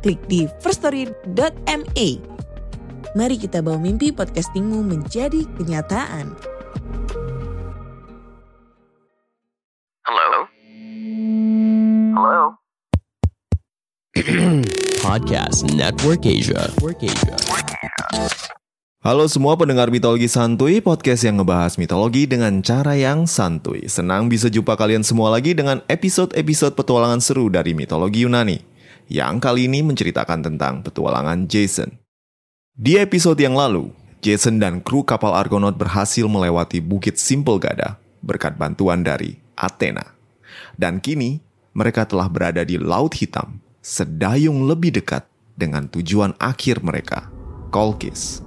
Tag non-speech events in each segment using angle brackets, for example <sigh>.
klik di firststory.me. Mari kita bawa mimpi podcastingmu menjadi kenyataan. Hello? Hello? <clears throat> Podcast Network Asia. Network Asia. Halo semua pendengar mitologi santuy, podcast yang ngebahas mitologi dengan cara yang santuy. Senang bisa jumpa kalian semua lagi dengan episode-episode petualangan seru dari mitologi Yunani. Yang kali ini menceritakan tentang petualangan Jason. Di episode yang lalu, Jason dan kru kapal Argonaut berhasil melewati Bukit Simple Gada berkat bantuan dari Athena. Dan kini, mereka telah berada di Laut Hitam, sedayung lebih dekat dengan tujuan akhir mereka, Kolkis.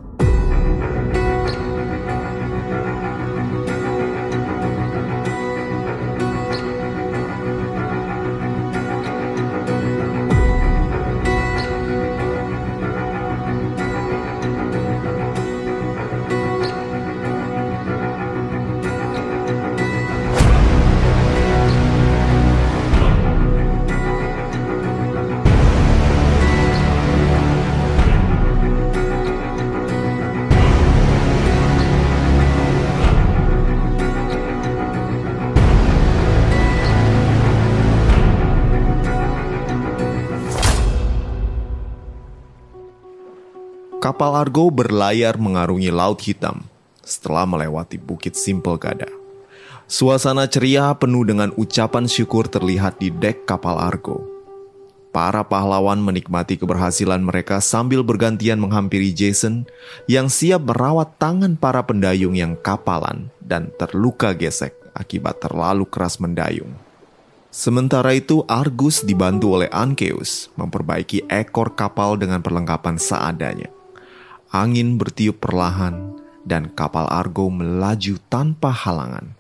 Kapal Argo berlayar mengarungi Laut Hitam setelah melewati Bukit Simple Gada. Suasana ceria penuh dengan ucapan syukur terlihat di dek kapal Argo. Para pahlawan menikmati keberhasilan mereka sambil bergantian menghampiri Jason yang siap merawat tangan para pendayung yang kapalan dan terluka gesek akibat terlalu keras mendayung. Sementara itu, Argus dibantu oleh Ankeus memperbaiki ekor kapal dengan perlengkapan seadanya. Angin bertiup perlahan dan kapal Argo melaju tanpa halangan.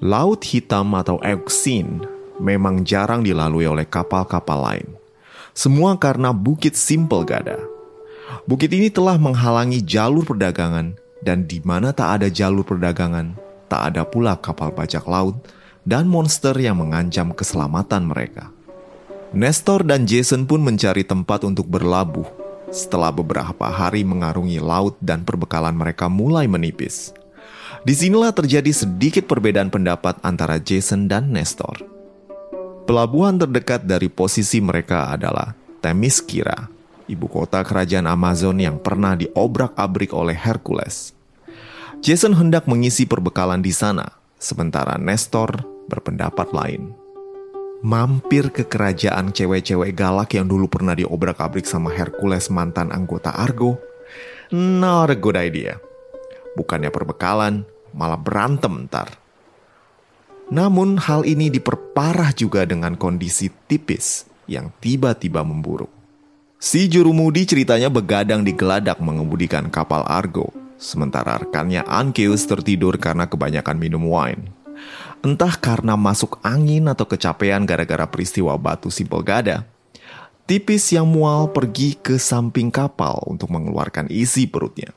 Laut hitam atau Euxine memang jarang dilalui oleh kapal-kapal lain. Semua karena Bukit Simple Gada. Bukit ini telah menghalangi jalur perdagangan dan di mana tak ada jalur perdagangan, tak ada pula kapal bajak laut dan monster yang mengancam keselamatan mereka. Nestor dan Jason pun mencari tempat untuk berlabuh setelah beberapa hari mengarungi laut dan perbekalan mereka mulai menipis. Di sinilah terjadi sedikit perbedaan pendapat antara Jason dan Nestor. Pelabuhan terdekat dari posisi mereka adalah Themyscira, ibu kota kerajaan Amazon yang pernah diobrak-abrik oleh Hercules. Jason hendak mengisi perbekalan di sana, sementara Nestor berpendapat lain. Mampir ke kerajaan cewek-cewek galak yang dulu pernah diobrak-abrik sama Hercules mantan anggota Argo. Not a good idea. Bukannya perbekalan, malah berantem ntar. Namun hal ini diperparah juga dengan kondisi tipis yang tiba-tiba memburuk. Si jurumudi ceritanya begadang di geladak mengemudikan kapal Argo, sementara rekannya Ankeus tertidur karena kebanyakan minum wine. Entah karena masuk angin atau kecapean gara-gara peristiwa batu simpel gada, tipis yang mual pergi ke samping kapal untuk mengeluarkan isi perutnya.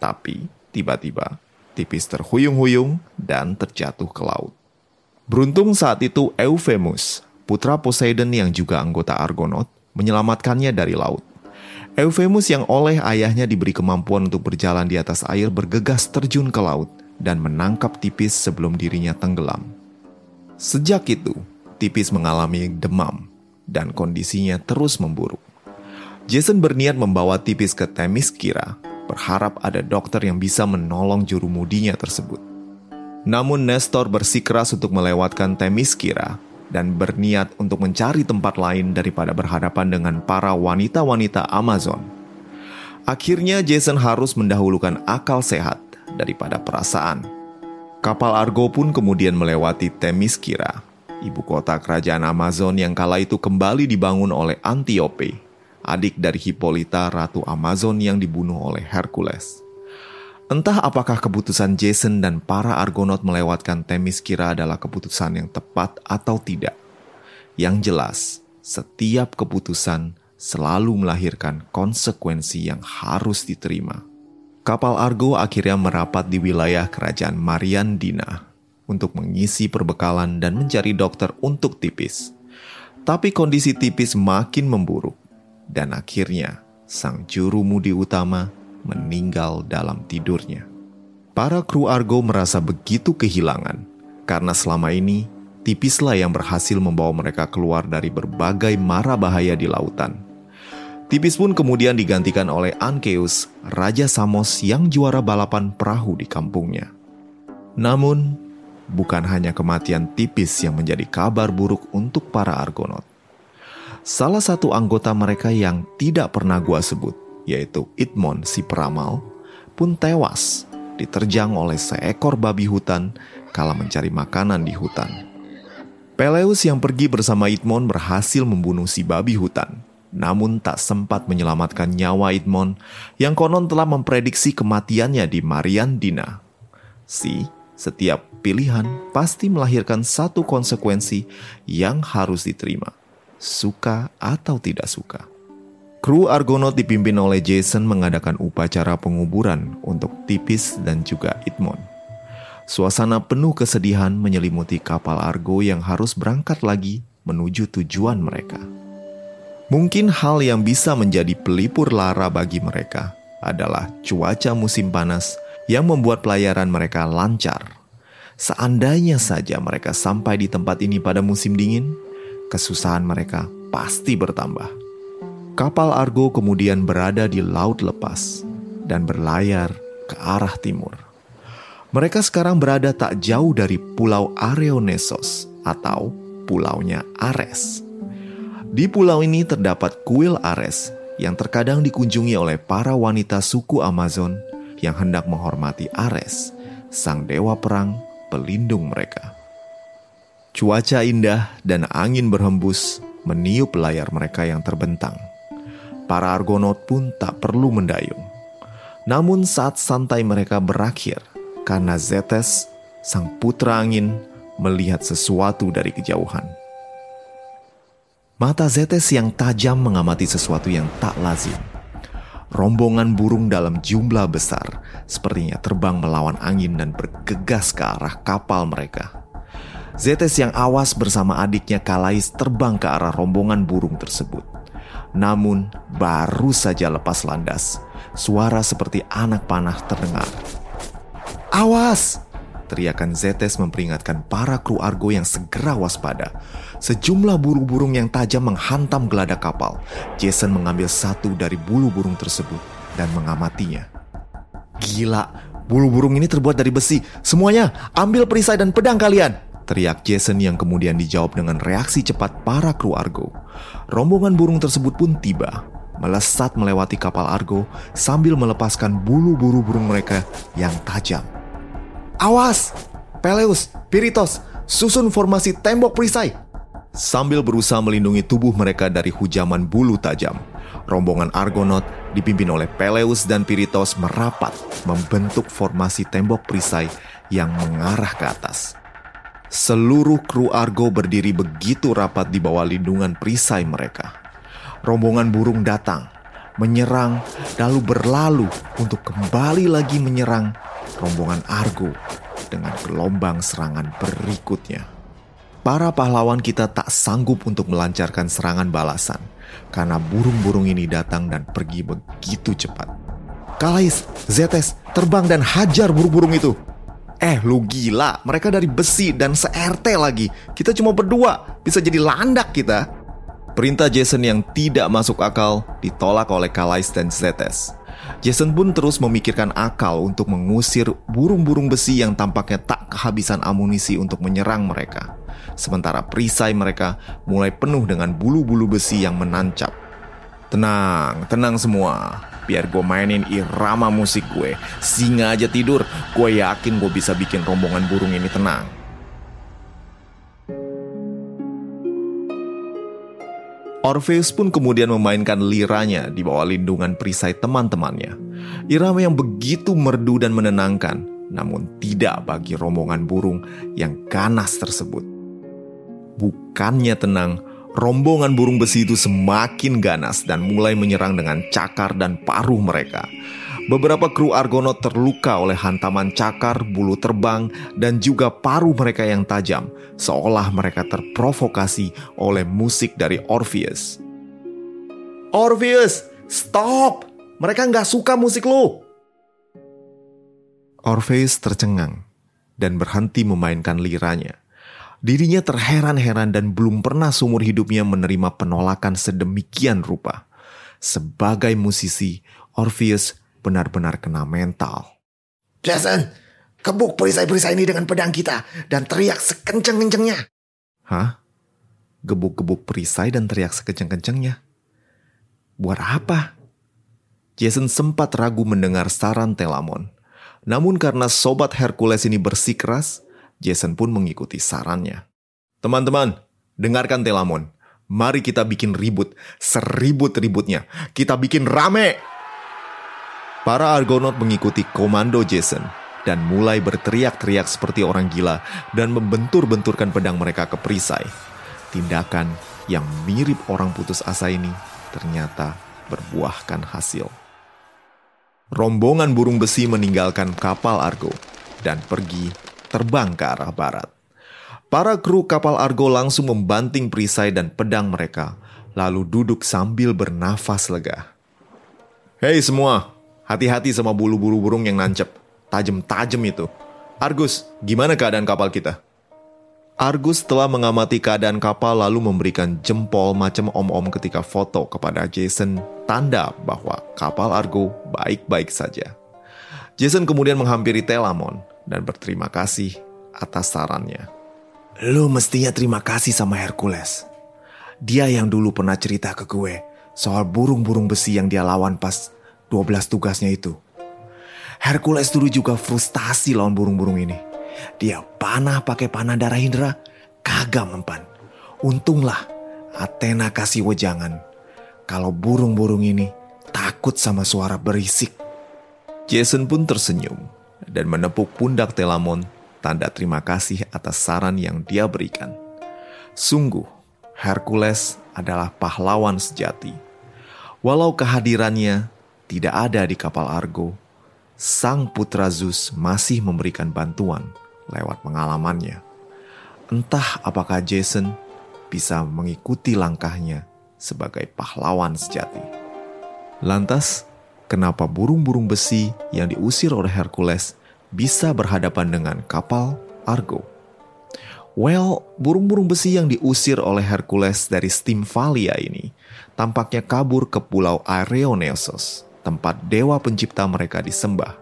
Tapi tiba-tiba tipis terhuyung-huyung dan terjatuh ke laut. Beruntung saat itu Euphemus, putra Poseidon yang juga anggota Argonaut, menyelamatkannya dari laut. Euphemus yang oleh ayahnya diberi kemampuan untuk berjalan di atas air bergegas terjun ke laut dan menangkap Tipis sebelum dirinya tenggelam. Sejak itu, Tipis mengalami demam dan kondisinya terus memburuk. Jason berniat membawa Tipis ke Themyscira, berharap ada dokter yang bisa menolong jurumudinya tersebut. Namun Nestor bersikeras untuk melewatkan Themyscira dan berniat untuk mencari tempat lain daripada berhadapan dengan para wanita-wanita Amazon. Akhirnya Jason harus mendahulukan akal sehat daripada perasaan. Kapal Argo pun kemudian melewati Themyscira, ibu kota kerajaan Amazon yang kala itu kembali dibangun oleh Antiope, adik dari Hippolyta, ratu Amazon yang dibunuh oleh Hercules. Entah apakah keputusan Jason dan para Argonaut melewatkan Themyscira adalah keputusan yang tepat atau tidak. Yang jelas, setiap keputusan selalu melahirkan konsekuensi yang harus diterima. Kapal Argo akhirnya merapat di wilayah kerajaan Mariandina untuk mengisi perbekalan dan mencari dokter untuk tipis. Tapi kondisi tipis makin memburuk dan akhirnya sang juru mudi utama meninggal dalam tidurnya. Para kru Argo merasa begitu kehilangan karena selama ini tipislah yang berhasil membawa mereka keluar dari berbagai mara bahaya di lautan. Tipis pun kemudian digantikan oleh Ankeus, Raja Samos yang juara balapan perahu di kampungnya. Namun, bukan hanya kematian tipis yang menjadi kabar buruk untuk para Argonaut. Salah satu anggota mereka yang tidak pernah gua sebut, yaitu Itmon si peramal, pun tewas diterjang oleh seekor babi hutan kala mencari makanan di hutan. Peleus yang pergi bersama Itmon berhasil membunuh si babi hutan, namun tak sempat menyelamatkan nyawa Itmon yang konon telah memprediksi kematiannya di Mariandina. Si, setiap pilihan pasti melahirkan satu konsekuensi yang harus diterima suka atau tidak suka. Kru Argonaut dipimpin oleh Jason mengadakan upacara penguburan untuk Tipis dan juga Itmon. Suasana penuh kesedihan menyelimuti kapal Argo yang harus berangkat lagi menuju tujuan mereka. Mungkin hal yang bisa menjadi pelipur lara bagi mereka adalah cuaca musim panas yang membuat pelayaran mereka lancar. Seandainya saja mereka sampai di tempat ini pada musim dingin, kesusahan mereka pasti bertambah. Kapal Argo kemudian berada di laut lepas dan berlayar ke arah timur. Mereka sekarang berada tak jauh dari Pulau Areonesos atau Pulaunya Ares. Di pulau ini terdapat kuil Ares yang terkadang dikunjungi oleh para wanita suku Amazon yang hendak menghormati Ares, sang dewa perang pelindung mereka. Cuaca indah dan angin berhembus meniup layar mereka yang terbentang. Para Argonaut pun tak perlu mendayung. Namun saat santai mereka berakhir, karena Zetes, sang putra angin, melihat sesuatu dari kejauhan. Mata Zetes yang tajam mengamati sesuatu yang tak lazim. Rombongan burung dalam jumlah besar sepertinya terbang melawan angin dan bergegas ke arah kapal mereka. Zetes yang awas bersama adiknya Kalais terbang ke arah rombongan burung tersebut. Namun, baru saja lepas landas, suara seperti anak panah terdengar. Awas! Teriakan Zetes memperingatkan para kru Argo yang segera waspada. Sejumlah burung-burung yang tajam menghantam geladak kapal. Jason mengambil satu dari bulu burung tersebut dan mengamatinya. Gila, bulu burung ini terbuat dari besi. Semuanya, ambil perisai dan pedang kalian teriak Jason yang kemudian dijawab dengan reaksi cepat para kru Argo. Rombongan burung tersebut pun tiba, melesat melewati kapal Argo sambil melepaskan bulu-bulu burung mereka yang tajam. Awas! Peleus, Piritos, susun formasi tembok perisai! Sambil berusaha melindungi tubuh mereka dari hujaman bulu tajam, rombongan Argonaut dipimpin oleh Peleus dan Piritos merapat membentuk formasi tembok perisai yang mengarah ke atas. Seluruh kru Argo berdiri begitu rapat di bawah lindungan perisai mereka. Rombongan burung datang, menyerang, lalu berlalu untuk kembali lagi menyerang rombongan Argo dengan gelombang serangan berikutnya. Para pahlawan kita tak sanggup untuk melancarkan serangan balasan karena burung-burung ini datang dan pergi begitu cepat. Kalais, Zetes, terbang dan hajar burung-burung itu. Eh lu gila, mereka dari besi dan se-RT lagi. Kita cuma berdua, bisa jadi landak kita. Perintah Jason yang tidak masuk akal ditolak oleh Kalais dan Zetes. Jason pun terus memikirkan akal untuk mengusir burung-burung besi yang tampaknya tak kehabisan amunisi untuk menyerang mereka. Sementara perisai mereka mulai penuh dengan bulu-bulu besi yang menancap. Tenang, tenang semua biar gue mainin irama musik gue. Singa aja tidur, gue yakin gue bisa bikin rombongan burung ini tenang. Orpheus pun kemudian memainkan liranya di bawah lindungan perisai teman-temannya. Irama yang begitu merdu dan menenangkan, namun tidak bagi rombongan burung yang ganas tersebut. Bukannya tenang, rombongan burung besi itu semakin ganas dan mulai menyerang dengan cakar dan paruh mereka. Beberapa kru Argonaut terluka oleh hantaman cakar, bulu terbang, dan juga paruh mereka yang tajam, seolah mereka terprovokasi oleh musik dari Orpheus. Orpheus, stop! Mereka nggak suka musik lu! Orpheus tercengang dan berhenti memainkan liranya. Dirinya terheran-heran dan belum pernah seumur hidupnya menerima penolakan sedemikian rupa. Sebagai musisi, Orpheus benar-benar kena mental. Jason, kebuk perisai-perisai ini dengan pedang kita dan teriak sekenceng-kencengnya. Hah? Gebuk-gebuk perisai dan teriak sekenceng-kencengnya? Buat apa? Jason sempat ragu mendengar saran Telamon. Namun karena sobat Hercules ini bersikeras, Jason pun mengikuti sarannya. Teman-teman, dengarkan Telamon. Mari kita bikin ribut, seribut-ributnya. Kita bikin rame! Para Argonaut mengikuti komando Jason dan mulai berteriak-teriak seperti orang gila dan membentur-benturkan pedang mereka ke perisai. Tindakan yang mirip orang putus asa ini ternyata berbuahkan hasil. Rombongan burung besi meninggalkan kapal Argo dan pergi terbang ke arah barat. Para kru kapal Argo langsung membanting perisai dan pedang mereka, lalu duduk sambil bernafas lega. Hei semua, Hati-hati sama bulu-bulu burung yang nancep. Tajem-tajem itu. Argus, gimana keadaan kapal kita? Argus telah mengamati keadaan kapal lalu memberikan jempol macam om-om ketika foto kepada Jason tanda bahwa kapal Argo baik-baik saja. Jason kemudian menghampiri Telamon dan berterima kasih atas sarannya. Lu mestinya terima kasih sama Hercules. Dia yang dulu pernah cerita ke gue soal burung-burung besi yang dia lawan pas 12 tugasnya itu. Hercules dulu juga frustasi lawan burung-burung ini. Dia panah pakai panah darah Indra, kagak mempan. Untunglah Athena kasih wejangan. Kalau burung-burung ini takut sama suara berisik. Jason pun tersenyum dan menepuk pundak Telamon tanda terima kasih atas saran yang dia berikan. Sungguh, Hercules adalah pahlawan sejati. Walau kehadirannya tidak ada di kapal Argo, sang putra Zeus masih memberikan bantuan lewat pengalamannya. Entah apakah Jason bisa mengikuti langkahnya sebagai pahlawan sejati. Lantas, kenapa burung-burung besi yang diusir oleh Hercules bisa berhadapan dengan kapal Argo? Well, burung-burung besi yang diusir oleh Hercules dari Stimfalia ini tampaknya kabur ke pulau Areonesos tempat dewa pencipta mereka disembah.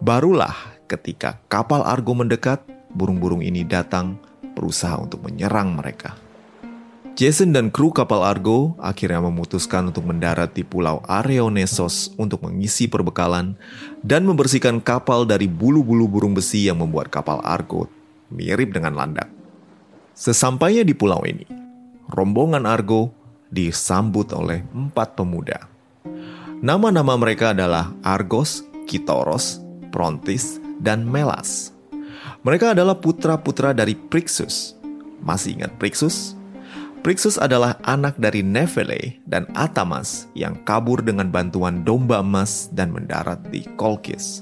Barulah ketika kapal Argo mendekat, burung-burung ini datang berusaha untuk menyerang mereka. Jason dan kru kapal Argo akhirnya memutuskan untuk mendarat di pulau Areonesos untuk mengisi perbekalan dan membersihkan kapal dari bulu-bulu burung besi yang membuat kapal Argo mirip dengan landak. Sesampainya di pulau ini, rombongan Argo disambut oleh empat pemuda. Nama-nama mereka adalah Argos, Kitoros, Prontis, dan Melas. Mereka adalah putra-putra dari Prixus. Masih ingat Prixus? Prixus adalah anak dari Nefele dan Atamas yang kabur dengan bantuan domba emas dan mendarat di Kolkis.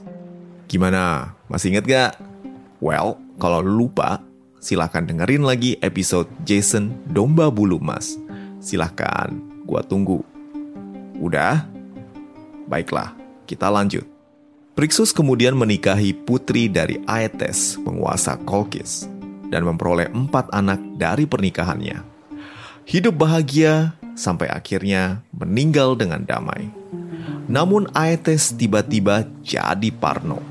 Gimana? Masih ingat gak? Well, kalau lupa, silahkan dengerin lagi episode Jason Domba Bulu Emas. Silahkan, gua tunggu. Udah? Baiklah, kita lanjut. Prixus kemudian menikahi putri dari Aetes, penguasa Kolkis, dan memperoleh empat anak dari pernikahannya. Hidup bahagia sampai akhirnya meninggal dengan damai. Namun Aetes tiba-tiba jadi parno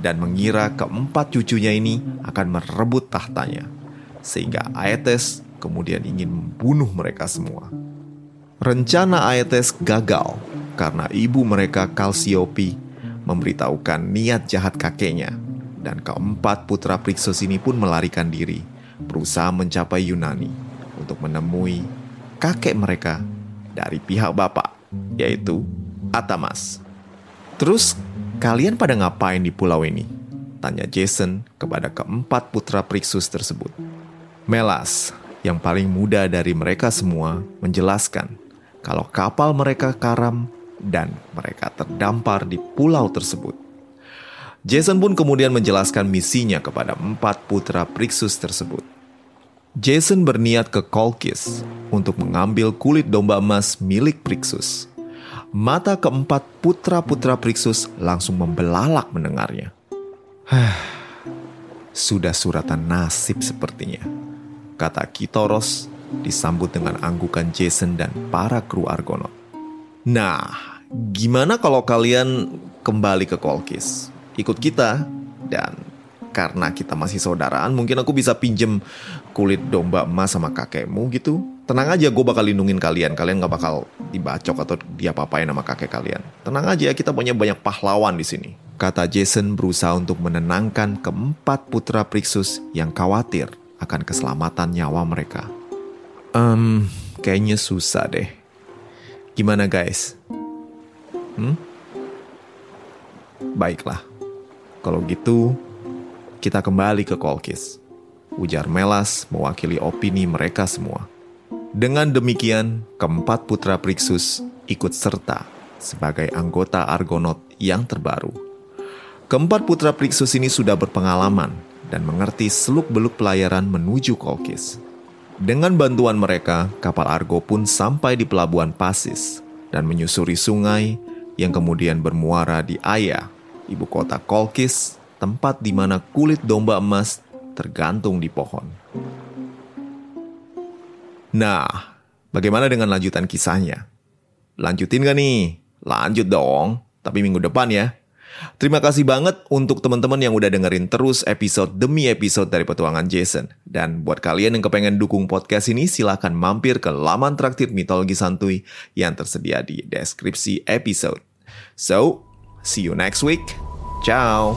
dan mengira keempat cucunya ini akan merebut tahtanya. Sehingga Aetes kemudian ingin membunuh mereka semua. Rencana Aetes gagal karena ibu mereka Kalsiopi memberitahukan niat jahat kakeknya dan keempat putra Prixos ini pun melarikan diri berusaha mencapai Yunani untuk menemui kakek mereka dari pihak bapak, yaitu Atamas. Terus kalian pada ngapain di pulau ini? Tanya Jason kepada keempat putra Priksus tersebut. Melas, yang paling muda dari mereka semua, menjelaskan kalau kapal mereka karam dan mereka terdampar di pulau tersebut. Jason pun kemudian menjelaskan misinya kepada empat putra Priksus tersebut. Jason berniat ke Kolkis untuk mengambil kulit domba emas milik Priksus. Mata keempat putra-putra Priksus langsung membelalak mendengarnya. Sudah suratan nasib sepertinya, kata Kitoros disambut dengan anggukan Jason dan para kru Argonaut. Nah, gimana kalau kalian kembali ke Kolkis? Ikut kita dan karena kita masih saudaraan, mungkin aku bisa pinjem kulit domba emas sama kakekmu gitu. Tenang aja, gue bakal lindungin kalian. Kalian gak bakal dibacok atau diapa-apain sama kakek kalian. Tenang aja, kita punya banyak pahlawan di sini. Kata Jason berusaha untuk menenangkan keempat putra Priksus yang khawatir akan keselamatan nyawa mereka. Um, kayaknya susah deh. Gimana guys? Hmm? Baiklah. Kalau gitu, kita kembali ke Kolkis. Ujar Melas mewakili opini mereka semua. Dengan demikian, keempat putra Priksus ikut serta sebagai anggota Argonaut yang terbaru. Keempat putra Priksus ini sudah berpengalaman dan mengerti seluk-beluk pelayaran menuju Kolkis. Dengan bantuan mereka, kapal Argo pun sampai di pelabuhan Pasis dan menyusuri sungai yang kemudian bermuara di Aya, ibu kota Kolkis, tempat di mana kulit domba emas tergantung di pohon. Nah, bagaimana dengan lanjutan kisahnya? Lanjutin gak nih? Lanjut dong, tapi minggu depan ya. Terima kasih banget untuk teman-teman yang udah dengerin terus episode demi episode dari Petualangan Jason. Dan buat kalian yang kepengen dukung podcast ini, silahkan mampir ke laman traktir mitologi santuy yang tersedia di deskripsi episode. So, see you next week. Ciao.